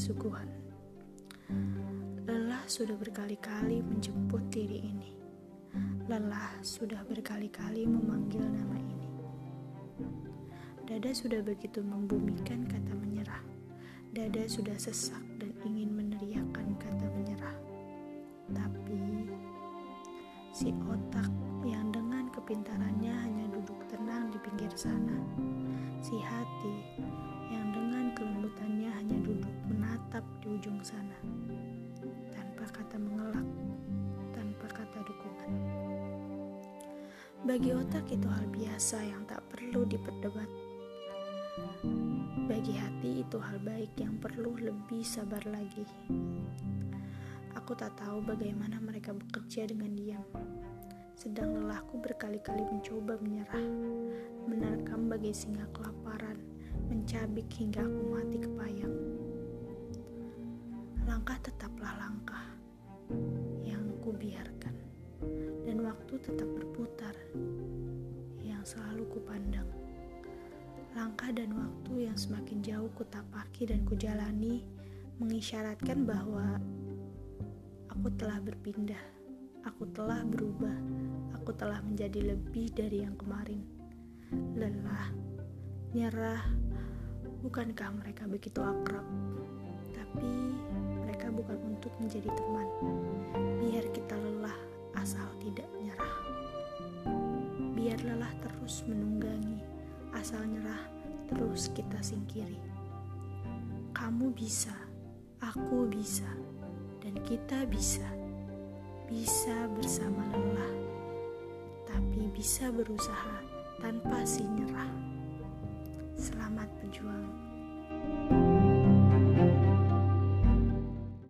suguhan. Lelah sudah berkali-kali menjemput diri ini. Lelah sudah berkali-kali memanggil nama ini. Dada sudah begitu membumikan kata menyerah. Dada sudah sesak dan ingin meneriakan kata menyerah. Tapi si otak yang dengan kepintarannya hanya duduk tenang di pinggir sana. Si hati yang menatap di ujung sana. Tanpa kata mengelak, tanpa kata dukungan. Bagi otak itu hal biasa yang tak perlu diperdebat. Bagi hati itu hal baik yang perlu lebih sabar lagi. Aku tak tahu bagaimana mereka bekerja dengan diam. Sedang lelahku berkali-kali mencoba menyerah, menerkam bagai singa kelaparan, mencabik hingga aku mati kepayang. Langkah tetaplah langkah yang kubiarkan, dan waktu tetap berputar yang selalu kupandang. Langkah dan waktu yang semakin jauh kutapaki dan kujalani mengisyaratkan bahwa aku telah berpindah, aku telah berubah, aku telah menjadi lebih dari yang kemarin. Lelah, nyerah, bukankah mereka begitu akrab? Tapi bukan untuk menjadi teman. Biar kita lelah asal tidak nyerah. Biar lelah terus menunggangi, asal nyerah terus kita singkiri. Kamu bisa, aku bisa, dan kita bisa. Bisa bersama lelah, tapi bisa berusaha tanpa si nyerah. Selamat berjuang.